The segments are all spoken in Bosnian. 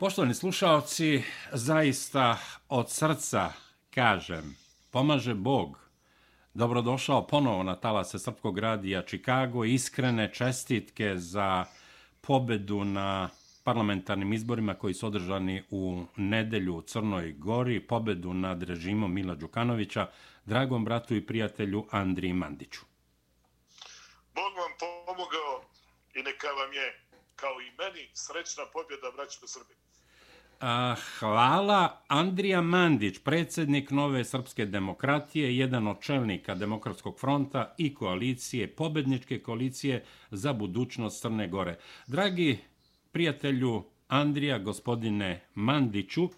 Poštovani slušalci, zaista od srca kažem, pomaže Bog. Dobrodošao ponovo na talase Srpkog radija Čikago. Iskrene čestitke za pobedu na parlamentarnim izborima koji su održani u nedelju u Crnoj Gori, pobedu nad režimom Mila Đukanovića, dragom bratu i prijatelju Andriji Mandiću. Bog vam pomogao i neka vam je, kao i meni, srećna pobjeda braćima a, Hvala. Andrija Mandić, predsjednik Nove Srpske demokratije, jedan od čelnika Demokratskog fronta i koalicije, pobedničke koalicije za budućnost Crne Gore. Dragi prijatelju Andrija, gospodine Mandiću,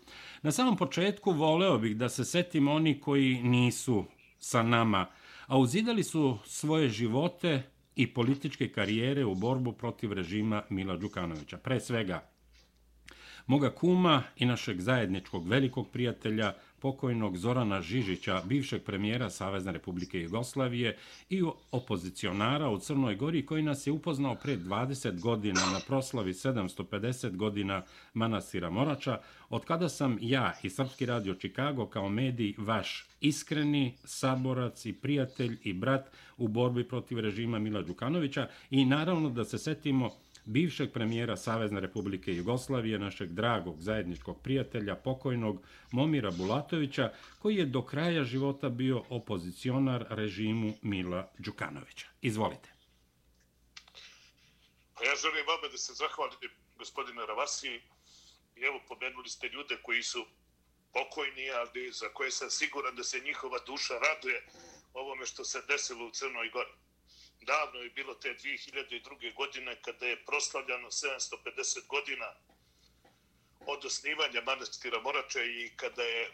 na samom početku voleo bih da se setim oni koji nisu sa nama, a uzidali su svoje živote i političke karijere u borbu protiv režima Mila Đukanovića. Pre svega, moga kuma i našeg zajedničkog velikog prijatelja, pokojnog Zorana Žižića, bivšeg premijera Savezne republike Jugoslavije i opozicionara u Crnoj Gori koji nas je upoznao pre 20 godina na proslavi 750 godina Manastira Morača, od kada sam ja i Srpski radio Čikago kao medij vaš iskreni saborac i prijatelj i brat u borbi protiv režima Mila Đukanovića. I naravno da se setimo bivšeg premijera Savezne republike Jugoslavije, našeg dragog zajedničkog prijatelja, pokojnog Momira Bulatovića, koji je do kraja života bio opozicionar režimu Mila Đukanovića. Izvolite. Pa ja želim vama da se zahvalim gospodine Ravasi. I evo, pomenuli ste ljude koji su pokojni, ali za koje sam siguran da se njihova duša raduje ovome što se desilo u Crnoj Gori davno je bilo te 2002. godine kada je proslavljano 750 godina od osnivanja manastira Morače i kada je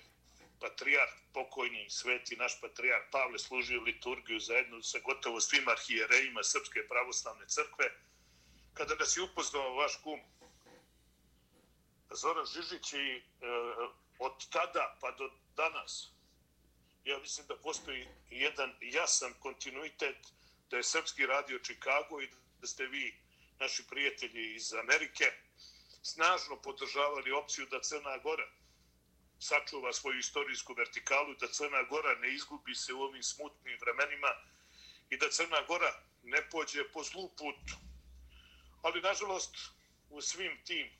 patrijar pokojni sveti naš patrijar Pavle služio liturgiju zajedno sa gotovo svim arhijerejima Srpske pravoslavne crkve kada nas je upoznao vaš kum Zoran Žižić i e, od tada pa do danas ja mislim da postoji jedan jasan kontinuitet da je Srpski radio Čikago i da ste vi, naši prijatelji iz Amerike, snažno podržavali opciju da Crna Gora sačuva svoju istorijsku vertikalu, da Crna Gora ne izgubi se u ovim smutnim vremenima i da Crna Gora ne pođe po zlu putu. Ali, nažalost, u svim tim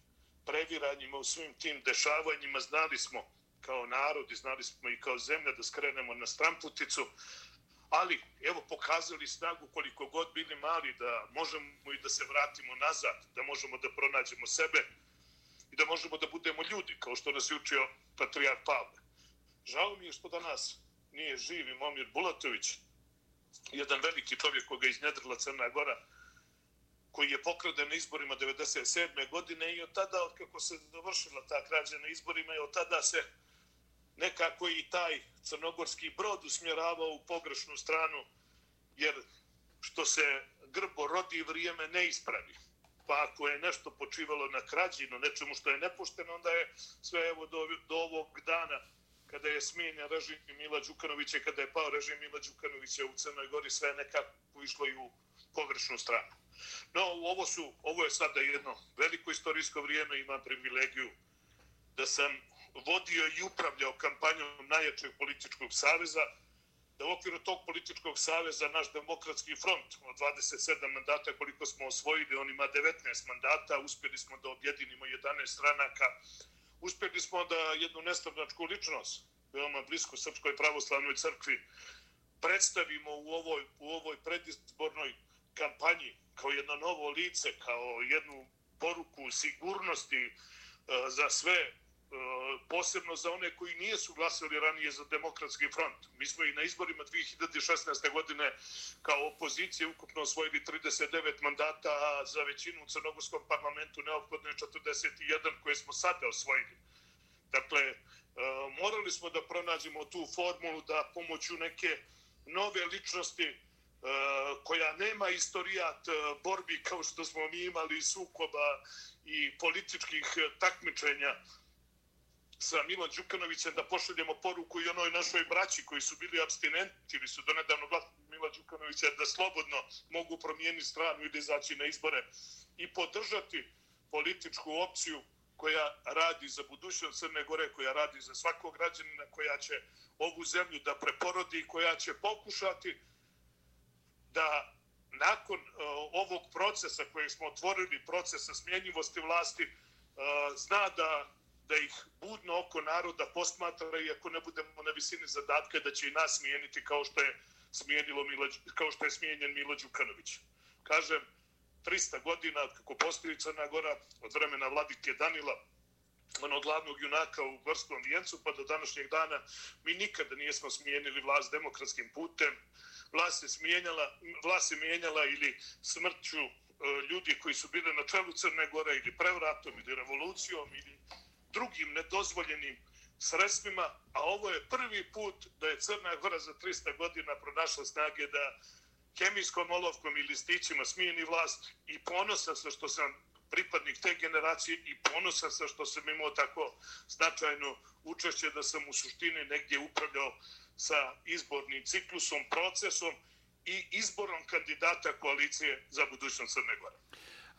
previranjima, u svim tim dešavanjima znali smo kao narod i znali smo i kao zemlja da skrenemo na stramputicu, ali evo pokazali snagu koliko god bili mali da možemo i da se vratimo nazad, da možemo da pronađemo sebe i da možemo da budemo ljudi, kao što nas je učio Patrijar Pavle. Žao mi je što danas nije živi Momir Bulatović, jedan veliki čovjek koga je iznjedrila Crna Gora, koji je pokraden na izborima 97. godine i od tada, od kako se dovršila ta krađa na izborima, i od tada se nekako i taj crnogorski brod usmjeravao u pogrešnu stranu, jer što se grbo rodi vrijeme ne ispravi. Pa ako je nešto počivalo na krađi, na nečemu što je nepošteno, onda je sve evo do, do ovog dana, kada je smijenja režim Mila Đukanovića, kada je pao režim Mila Đukanovića u Crnoj Gori, sve nekako išlo i u pogrešnu stranu. No, ovo, su, ovo je sada jedno veliko istorijsko vrijeme, imam privilegiju da sam vodio i upravljao kampanjom najjačeg političkog saveza, da u okviru tog političkog saveza naš demokratski front od 27 mandata koliko smo osvojili, on ima 19 mandata, uspjeli smo da objedinimo 11 stranaka, uspjeli smo da jednu nestavnačku ličnost, veoma blisko Srpskoj pravoslavnoj crkvi, predstavimo u ovoj, u ovoj predizbornoj kampanji kao jedno novo lice, kao jednu poruku sigurnosti e, za sve Eh, posebno za one koji nije su glasali ranije za demokratski front. Mi smo i na izborima 2016. godine kao opozicije ukupno osvojili 39 mandata, a za većinu u Crnogorskom parlamentu neophodno je 41 koje smo sada osvojili. Dakle, eh, morali smo da pronađemo tu formulu da pomoću neke nove ličnosti eh, koja nema istorijat borbi kao što smo mi imali sukoba i političkih takmičenja sa Milan Đukanovićem da pošaljemo poruku i onoj našoj braći koji su bili abstinenti ili su donedavno glasili Mila Đukanovića da slobodno mogu promijeniti stranu ili izaći na izbore i podržati političku opciju koja radi za budućnost Crne Gore, koja radi za svakog građanina, koja će ovu zemlju da preporodi, koja će pokušati da nakon uh, ovog procesa koji smo otvorili, procesa smjenjivosti vlasti, uh, zna da da ih budno oko naroda posmatra i ako ne budemo na visini zadatka da će i nas smijeniti kao što je smijenilo Milo, kao što je smijenjen Milo Đukanović. Kažem, 300 godina kako postoji Crna Gora od vremena vladike Danila, onog glavnog junaka u Gorskom vijencu, pa do današnjeg dana mi nikada nismo smijenili vlast demokratskim putem. Vlast je, smijenjala, vlast je mijenjala ili smrću e, ljudi koji su bili na čelu Crne Gore ili prevratom ili revolucijom ili drugim nedozvoljenim sredstvima, a ovo je prvi put da je Crna Gora za 300 godina pronašla snage da kemijskom olovkom i listićima smijeni vlast i ponosa sam što sam pripadnik te generacije i ponosa sam što sam imao tako značajno učešće da sam u suštini negdje upravljao sa izbornim ciklusom, procesom i izborom kandidata koalicije za budućnost Crne Gore.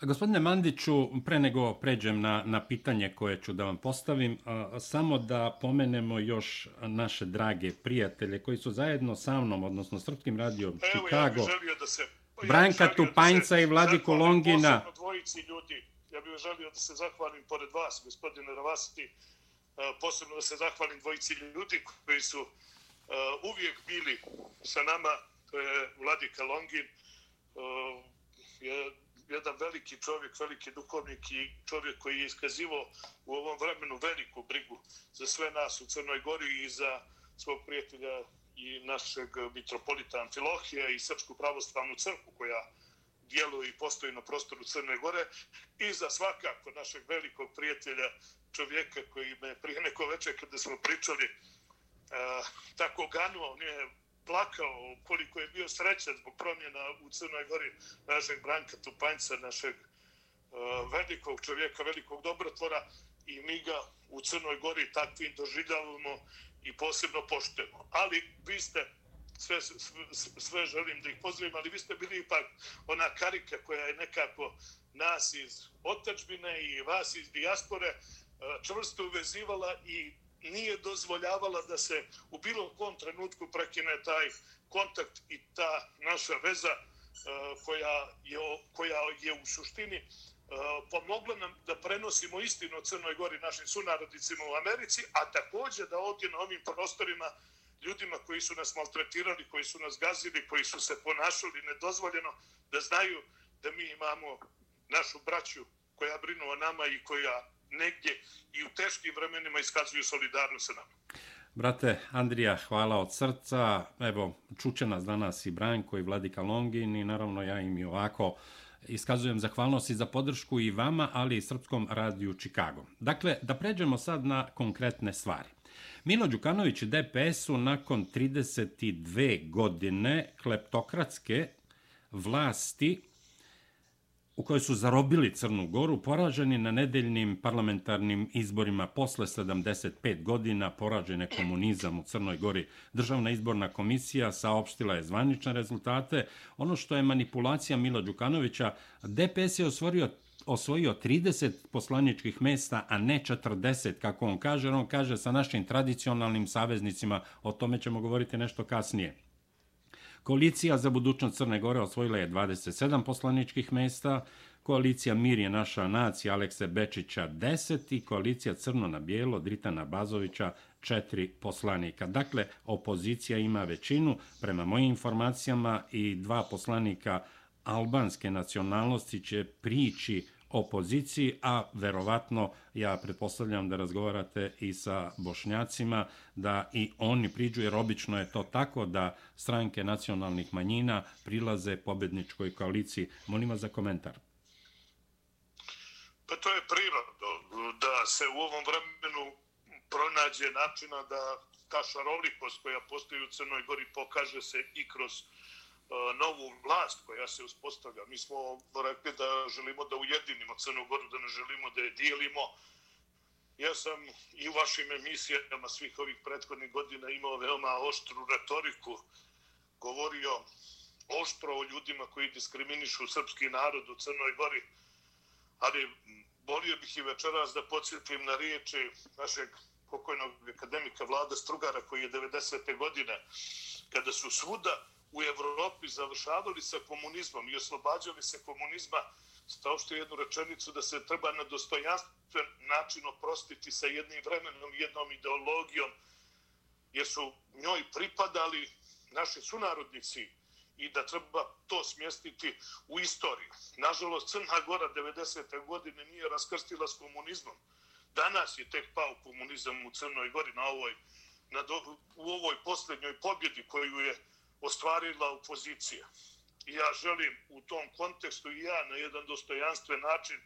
Gospodine Mandiću, pre nego pređem na, na pitanje koje ću da vam postavim, a, samo da pomenemo još naše drage prijatelje koji su zajedno sa mnom, odnosno Srpskim radijom Evo, Chicago, ja da se, Branka ja Tupanjca i Vladiko Longina. dvojici ljudi, ja bih želio da se zahvalim pored vas, gospodine Ravasiti, posebno da se zahvalim dvojici ljudi koji su uvijek bili sa nama, to je Vladika Longin, je jedan veliki čovjek, veliki duhovnik i čovjek koji je iskazivo u ovom vremenu veliku brigu za sve nas u Crnoj Gori i za svog prijatelja i našeg mitropolita Amfilohija i Srpsku pravoslavnu crkvu koja djeluje i postoji na prostoru Crne Gore i za svakako našeg velikog prijatelja čovjeka koji me prije neko večer kada smo pričali uh, tako ganuo, on je plakao koliko je bio srećan zbog promjena u Crnoj Gori našeg Branka Tupanjca, našeg uh, velikog čovjeka, velikog dobrotvora i mi ga u Crnoj Gori takvim doživljavamo i posebno poštujemo. Ali vi ste, sve, sve, sve želim da ih pozdravim, ali vi ste bili ipak ona karika koja je nekako nas iz otačbine i vas iz dijaspore e, čvrsto uvezivala i nije dozvoljavala da se u bilo kom trenutku prekine taj kontakt i ta naša veza e, koja, je, koja je u suštini e, pomogla nam da prenosimo istinu o Crnoj Gori našim sunarodicima u Americi, a također da ovdje na ovim prostorima ljudima koji su nas maltretirali, koji su nas gazili, koji su se ponašali nedozvoljeno, da znaju da mi imamo našu braću koja brinu o nama i koja negdje i u teškim vremenima iskazuju solidarnost sa nama. Brate Andrija, hvala od srca. Evo, čuće nas danas i Branko i Vladika Longin i naravno ja im i ovako iskazujem zahvalnost i za podršku i vama, ali i Srpskom radiju Čikago. Dakle, da pređemo sad na konkretne stvari. Milo Đukanović i DPS su nakon 32 godine kleptokratske vlasti u kojoj su zarobili Crnu Goru, poraženi na nedeljnim parlamentarnim izborima posle 75 godina, poražene komunizam u Crnoj Gori. Državna izborna komisija saopštila je zvanične rezultate. Ono što je manipulacija Mila Đukanovića, DPS je osvorio osvojio 30 poslaničkih mesta, a ne 40, kako on kaže. On kaže sa našim tradicionalnim saveznicima, o tome ćemo govoriti nešto kasnije. Koalicija za budućnost Crne Gore osvojila je 27 poslaničkih mesta, koalicija Mir je naša nacija Alekse Bečića 10 i koalicija Crno na bijelo Dritana Bazovića 4 poslanika. Dakle, opozicija ima većinu, prema mojim informacijama i dva poslanika albanske nacionalnosti će prići opoziciji, a verovatno ja pretpostavljam da razgovarate i sa bošnjacima, da i oni priđu, jer obično je to tako da stranke nacionalnih manjina prilaze pobedničkoj koaliciji. Molim vas za komentar. Pa to je prirodno, da se u ovom vremenu pronađe načina da ta šarolikost koja postoji u Crnoj Gori pokaže se i kroz uh, E, novu vlast koja se uspostavlja. Mi smo rekli da želimo da ujedinimo Crnu Goru, da ne želimo da je dijelimo. Ja sam i u vašim emisijama svih ovih prethodnih godina imao veoma oštru retoriku, govorio oštro o ljudima koji diskriminišu srpski narod u Crnoj Gori, ali volio bih i večeras da podsjetim na riječi našeg pokojnog akademika Vlada Strugara koji je 90. godine kada su svuda u Evropi završavali sa komunizmom i oslobađali se komunizma stao što jednu rečenicu da se treba na dostojanstven način oprostiti sa jednim vremenom, jednom ideologijom, jer su njoj pripadali naši sunarodnici i da treba to smjestiti u istoriju. Nažalost, Crna Gora 90. godine nije raskrstila s komunizmom. Danas je tek pao komunizam u Crnoj Gori na ovoj, na do, u ovoj posljednjoj pobjedi koju je ostvarila opozicija. I ja želim u tom kontekstu i ja na jedan dostojanstven način,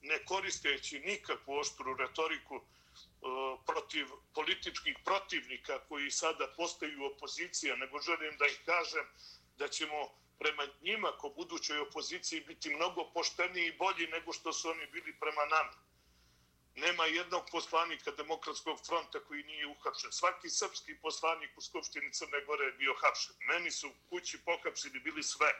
ne koristeći nikakvu oštru retoriku, e, protiv političkih protivnika koji sada postaju opozicija, nego želim da ih kažem da ćemo prema njima ko budućoj opoziciji biti mnogo pošteniji i bolji nego što su oni bili prema nama. Nema jednog poslanika demokratskog fronta koji nije uhapšen. Svaki srpski poslanik u Skupštini Crne Gore je bio hapšen. Meni su kući pohapsili bili sve.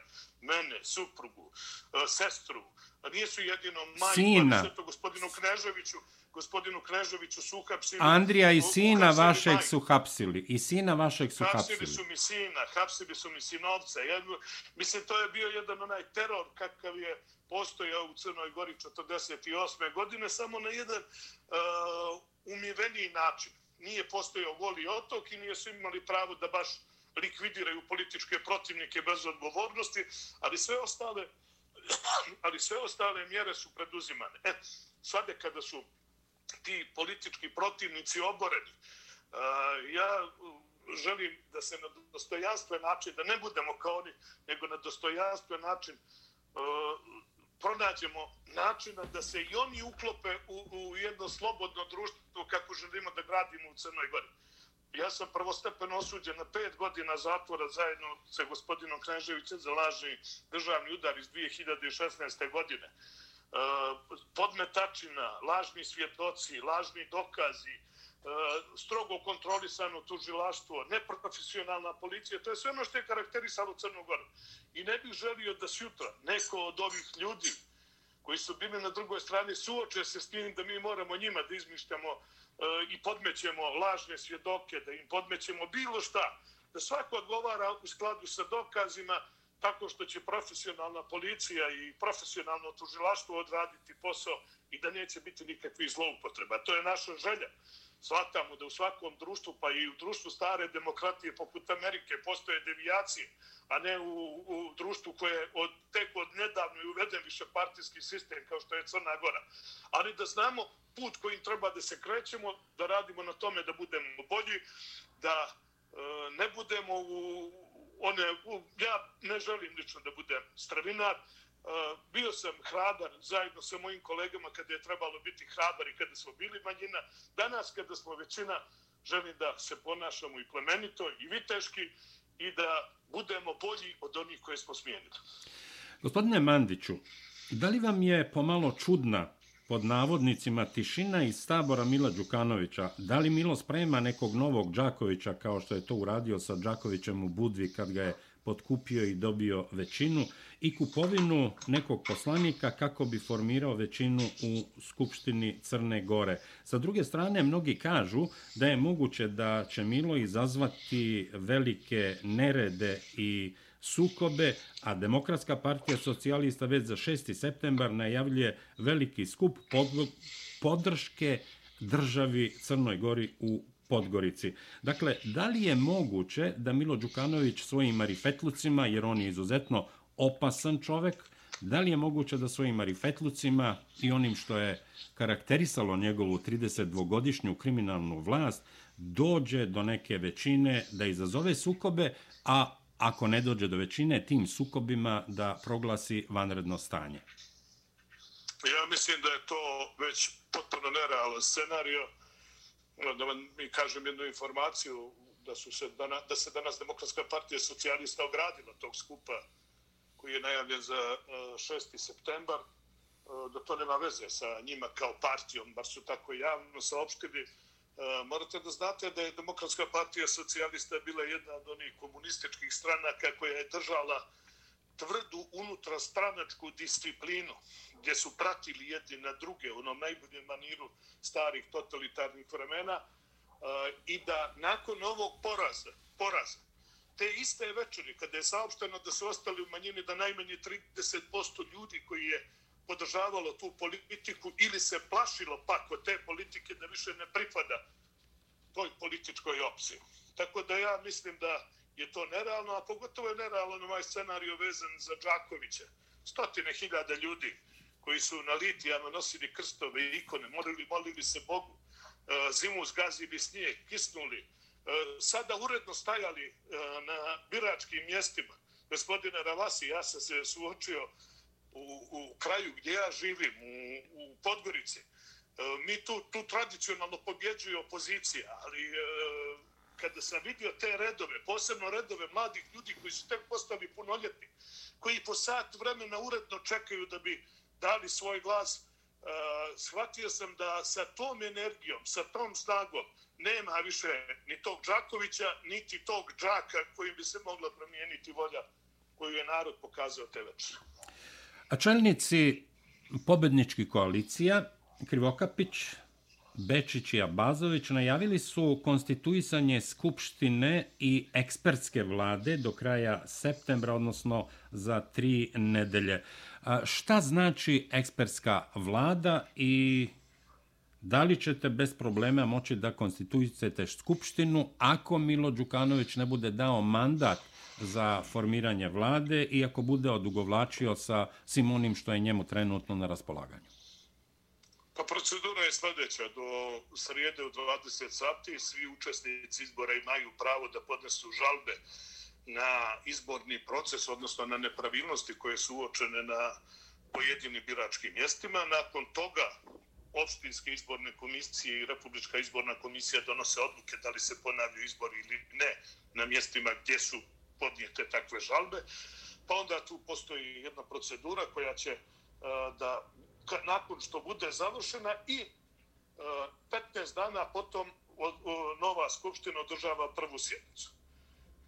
Mene, suprugu, e, sestru. A nije su jedino majku, sve to gospodinu Kneževiću gospodinu Knežoviću su uhapsili. Andrija i sina vašeg su hapsili. I sina vašeg su hapsili. Hapsili su mi sina, hapsili su mi sinovca. Ja, mislim, to je bio jedan onaj teror kakav je postojao u Crnoj Gori 48. godine, samo na jedan uh, umiveniji način. Nije postojao goli otok i nije su imali pravo da baš likvidiraju političke protivnike bez odgovornosti, ali sve ostale ali sve ostale mjere su preduzimane. E, svade kada su ti politički protivnici oboreni. E, ja želim da se na dostojanstven način, da ne budemo kao oni, nego na dostojanstven način e, pronađemo načina da se i oni uklope u, u jedno slobodno društvo kako želimo da gradimo u Crnoj Gori. Ja sam prvostepeno osuđen na pet godina zatvora zajedno sa gospodinom Kneževićem za lažni državni udar iz 2016. godine. Uh, podmetačina, lažni svjedoci, lažni dokazi, e, strogo kontrolisano tužilaštvo, neprofesionalna policija, to je sve ono što je karakterisalo Crnu Goru. I ne bih želio da sutra neko od ovih ljudi koji su bili na drugoj strani suoče se s tim da mi moramo njima da izmišljamo e, i podmećemo lažne svjedoke, da im podmećemo bilo šta, da svako odgovara u skladu sa dokazima, tako što će profesionalna policija i profesionalno tužilaštvo odraditi posao i da neće biti nikakvih zloupotreba. To je naša želja. Svatamo da u svakom društvu, pa i u društvu stare demokratije poput Amerike, postoje devijacije, a ne u, u društvu koje od, tek od nedavno je uveden više partijski sistem kao što je Crna Gora. Ali da znamo put kojim treba da se krećemo, da radimo na tome da budemo bolji, da e, ne budemo u, one, ja ne želim lično da budem stravinar, e, bio sam hrabar zajedno sa mojim kolegama kada je trebalo biti hrabar i kada smo bili manjina. Danas kada smo većina, želim da se ponašamo i plemenito i viteški i da budemo bolji od onih koje smo smijenili. Gospodine Mandiću, da li vam je pomalo čudna pod navodnicima tišina iz tabora Mila Đukanovića. Da li Milo sprema nekog novog Đakovića kao što je to uradio sa Đakovićem u Budvi kad ga je potkupio i dobio većinu i kupovinu nekog poslanika kako bi formirao većinu u Skupštini Crne Gore. Sa druge strane, mnogi kažu da je moguće da će Milo izazvati velike nerede i sukobe, a Demokratska partija socijalista već za 6. septembar najavljuje veliki skup podrške državi Crnoj Gori u Podgorici. Dakle, da li je moguće da Milo Đukanović svojim marifetlucima, jer on je izuzetno opasan čovek, da li je moguće da svojim marifetlucima i onim što je karakterisalo njegovu 32-godišnju kriminalnu vlast, dođe do neke većine da izazove sukobe, a ako ne dođe do većine, tim sukobima da proglasi vanredno stanje? Ja mislim da je to već potpuno nerealan scenario. Da vam mi kažem jednu informaciju da, su se dana, da se danas Demokratska partija socijalista ogradila tog skupa koji je najavljen za e, 6. septembar, e, da to nema veze sa njima kao partijom, bar su tako javno saopštili, E, morate da znate da je Demokratska partija socijalista bila jedna od onih komunističkih stranaka koja je držala tvrdu unutrastranačku disciplinu gdje su pratili jedni na druge u onom najboljem maniru starih totalitarnih vremena e, i da nakon ovog poraza, poraza te iste večeri kada je saopšteno da su ostali u manjini da najmanje 30% ljudi koji je podržavalo tu politiku ili se plašilo pak od te politike da više ne pripada toj političkoj opciji. Tako da ja mislim da je to nerealno, a pogotovo je nerealno ovaj scenariju vezan za Đakovića. Stotine hiljada ljudi koji su na litijama nosili krstove i ikone, molili, molili se Bogu, e, zimu zgazili snijeg, kisnuli, e, sada uredno stajali e, na biračkim mjestima. Gospodine Ravasi, ja sam se suočio u, u kraju gdje ja živim, u, u Podgorici. E, mi tu, tu tradicionalno pobjeđuje opozicija, ali e, kada sam vidio te redove, posebno redove mladih ljudi koji su tek postali punoljetni, koji po sat vremena uredno čekaju da bi dali svoj glas, uh, shvatio sam da sa tom energijom, sa tom snagom, nema više ni tog Đakovića, niti tog Đaka kojim bi se mogla promijeniti volja koju je narod pokazao te večer. A čelnici pobedničkih koalicija, Krivokapić, Bečić i Abazović najavili su konstituisanje Skupštine i ekspertske vlade do kraja septembra, odnosno za tri nedelje. A šta znači ekspertska vlada i da li ćete bez problema moći da konstituisate Skupštinu ako Milo Đukanović ne bude dao mandat za formiranje vlade i ako bude odugovlačio sa svim onim što je njemu trenutno na raspolaganju? Pa procedura je sljedeća. Do srijede u 20 sati svi učesnici izbora imaju pravo da podnesu žalbe na izborni proces, odnosno na nepravilnosti koje su uočene na pojedinim biračkim mjestima. Nakon toga opštinske izborne komisije i Republička izborna komisija donose odluke da li se ponavljaju izbori ili ne na mjestima gdje su podnijete takve žalbe. Pa onda tu postoji jedna procedura koja će e, da nakon što bude završena i e, 15 dana potom nova skupština održava prvu sjednicu.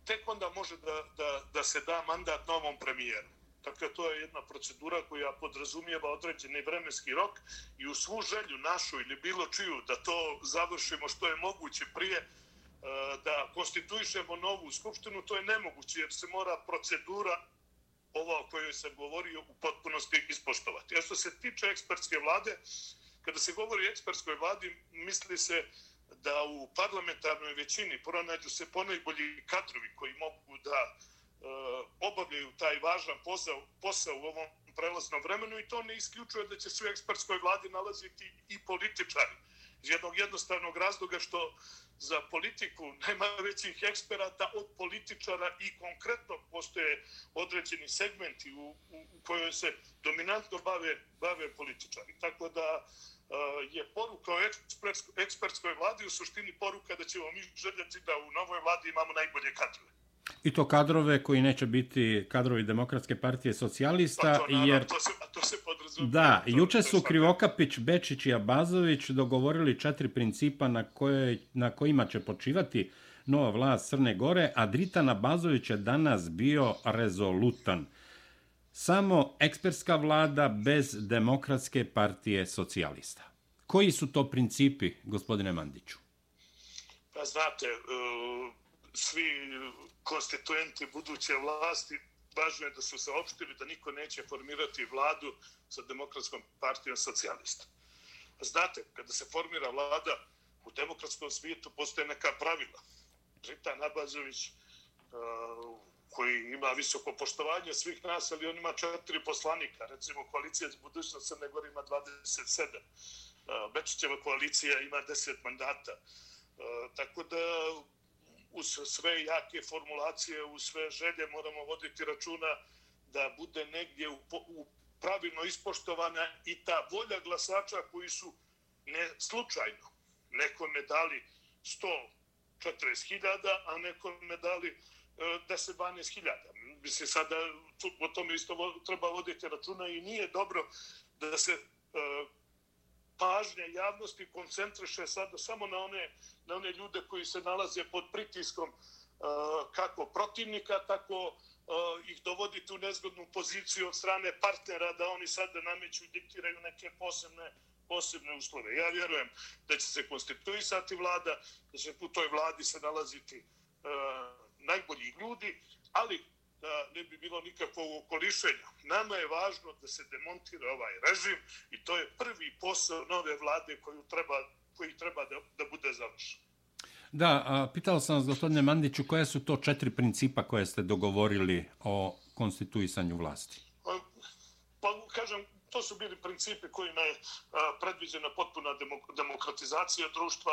Tek onda može da, da, da se da mandat novom premijeru. Dakle, to je jedna procedura koja podrazumijeva određeni vremenski rok i u svu želju našu ili bilo čiju da to završimo što je moguće prije E, da konstituišemo novu skupštinu, to je nemoguće jer se mora procedura ova o kojoj sam govorio u potpunosti ispoštovati. A što se tiče ekspertske vlade, kada se govori o ekspertskoj vladi, misli se da u parlamentarnoj većini pronađu se ponajbolji kadrovi koji mogu da e, obavljaju taj važan posao, posao u ovom prelaznom vremenu i to ne isključuje da će se u ekspertskoj vladi nalaziti i političari. Iz jednog jednostavnog razloga što za politiku nema većih eksperata od političara i konkretno postoje određeni segmenti u, u, u kojoj se dominantno bave, bave političari. Tako da uh, je poruka o ekspertskoj vladi u suštini poruka da ćemo mi željeti da u novoj vladi imamo najbolje kadrove. I to kadrove koji neće biti kadrovi Demokratske partije socijalista. Pa to, naravno, jer... to se Da, juče su Krivokapić, Bečić i Abazović dogovorili četiri principa na, koje, na kojima će počivati nova vlast Crne Gore, a Dritan Abazović je danas bio rezolutan. Samo ekspertska vlada bez Demokratske partije socijalista. Koji su to principi, gospodine Mandiću? Pa znate, eh, svi konstituenti buduće vlasti važno je da su saopštili da niko neće formirati vladu sa demokratskom partijom socijalista. Znate, kada se formira vlada u demokratskom svijetu, postoje neka pravila. Rita Nabazović, e, koji ima visoko poštovanje svih nas, ali on ima četiri poslanika. Recimo, koalicija za budućnost Crne Gore ima 27. E, Bečićeva koalicija ima 10 mandata. E, tako da uz sve jake formulacije, uz sve želje moramo voditi računa da bude negdje u, u pravilno ispoštovana i ta volja glasača koji su ne slučajno nekome dali 140.000, a nekome dali e, 10-12.000. Mislim, sada o tome isto treba voditi računa i nije dobro da se e, pažnja javnosti koncentriše sada samo na one, na one ljude koji se nalaze pod pritiskom uh, kako protivnika, tako e, ih dovoditi u nezgodnu poziciju od strane partnera da oni sada nameću i diktiraju neke posebne posebne uslove. Ja vjerujem da će se konstituisati vlada, da će u toj vladi se nalaziti uh, najbolji ljudi, ali da ne bi bilo nikakvog okolišenja. Nama je važno da se demontira ovaj režim i to je prvi posao nove vlade koju treba, koji treba da, da bude završen. Da, a, pitao sam vas, gospodine Mandiću, koje su to četiri principa koje ste dogovorili o konstituisanju vlasti? Pa, pa kažem, to su bili principi kojima je predviđena potpuna demokratizacija društva,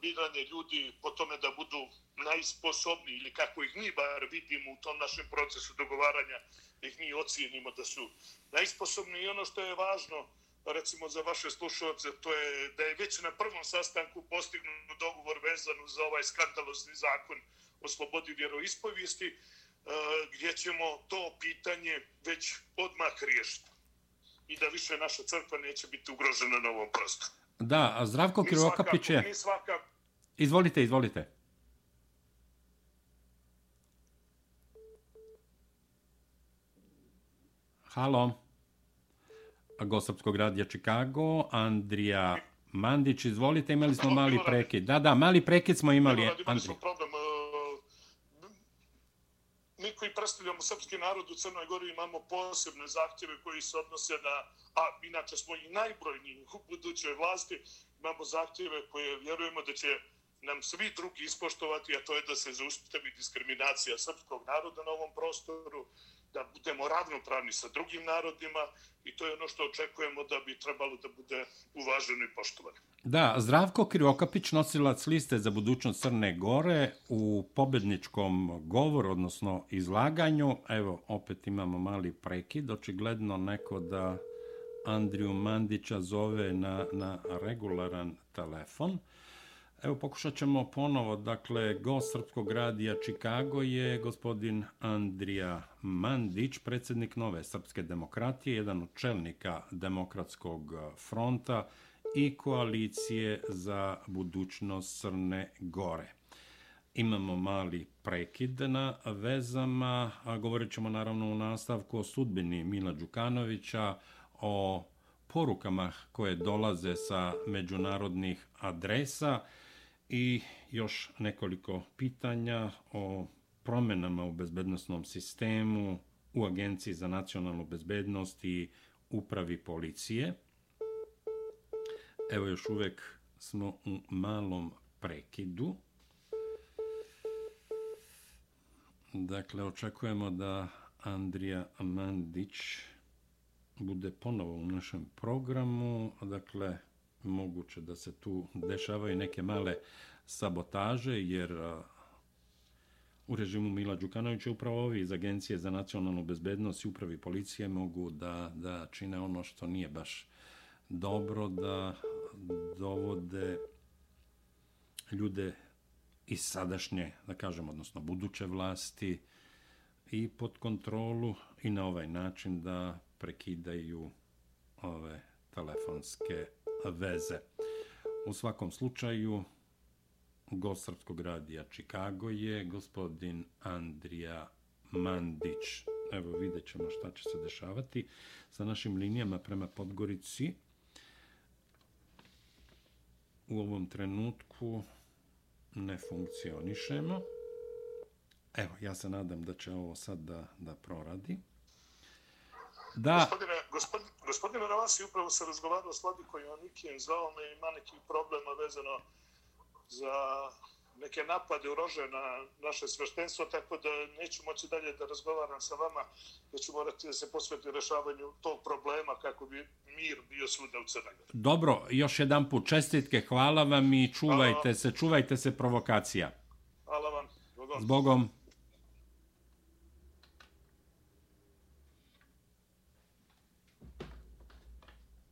biranje ljudi po tome da budu najsposobniji ili kako ih mi bar vidimo u tom našem procesu dogovaranja, da ih mi ocijenimo da su najsposobni i ono što je važno, recimo za vaše slušalce, to je da je već na prvom sastanku postignut dogovor vezan za ovaj skandalozni zakon o slobodi vjeroispovijesti, gdje ćemo to pitanje već odmah riješiti. Više naša crkva neće biti ugrožena na ovom prostoru. Da, a Zdravko Krivokapić je... Mi svaka... Izvolite, izvolite. Halo. Gosopskog radija Čikago, Andrija Mandić, izvolite, imali smo mali prekid. Da, da, mali prekid smo imali, Andrija. problem, mi koji predstavljamo srpski narod u Crnoj Gori imamo posebne zahtjeve koji se odnose na, a inače smo i najbrojniji u budućoj vlasti, imamo zahtjeve koje vjerujemo da će nam svi drugi ispoštovati, a to je da se zaustavi diskriminacija srpskog naroda na ovom prostoru, da budemo ravnopravni sa drugim narodima i to je ono što očekujemo da bi trebalo da bude uvaženo i poštovano. Da, Zdravko Krivokapić, nosilac liste za budućnost Crne Gore u pobedničkom govoru, odnosno izlaganju. Evo, opet imamo mali prekid. Očigledno neko da Andriju Mandića zove na, na regularan telefon. Evo, pokušat ćemo ponovo. Dakle, gost Srpskog radija Čikago je gospodin Andrija Mandić, predsjednik Nove Srpske demokratije, jedan od čelnika Demokratskog fronta i koalicije za budućnost Crne Gore. Imamo mali prekid na vezama, a govorit ćemo naravno u nastavku o sudbini Mila Đukanovića, o porukama koje dolaze sa međunarodnih adresa i još nekoliko pitanja o promenama u bezbednostnom sistemu u Agenciji za nacionalnu bezbednost i upravi policije. Evo još uvek smo u malom prekidu. Dakle, očekujemo da Andrija Mandić bude ponovo u našem programu. Dakle, moguće da se tu dešavaju neke male sabotaže, jer u režimu Mila Đukanovića upravo ovi iz Agencije za nacionalnu bezbednost i upravi policije mogu da, da čine ono što nije baš dobro, da dovode ljude iz sadašnje, da kažem, odnosno buduće vlasti i pod kontrolu i na ovaj način da prekidaju ove telefonske veze. U svakom slučaju, gost Srpskog radija Čikago je gospodin Andrija Mandić. Evo vidjet ćemo šta će se dešavati sa našim linijama prema Podgorici. U ovom trenutku ne funkcionišemo. Evo, ja se nadam da će ovo sad da, da proradi. Da. Gospodine, gospodin, gospodine Ravasi, upravo se razgovarao s Vladikom Jonikijem, zvao me ima neki problema vezano za neke napade u rože na naše sveštenstvo, tako da neću moći dalje da razgovaram sa vama, da ću morati da se posveti rešavanju tog problema kako bi mir bio svuda u Crnagore. Dobro, još jedan put čestitke, hvala vam i čuvajte hvala. se, čuvajte se provokacija. Hvala vam. Zbogom. Zbogom.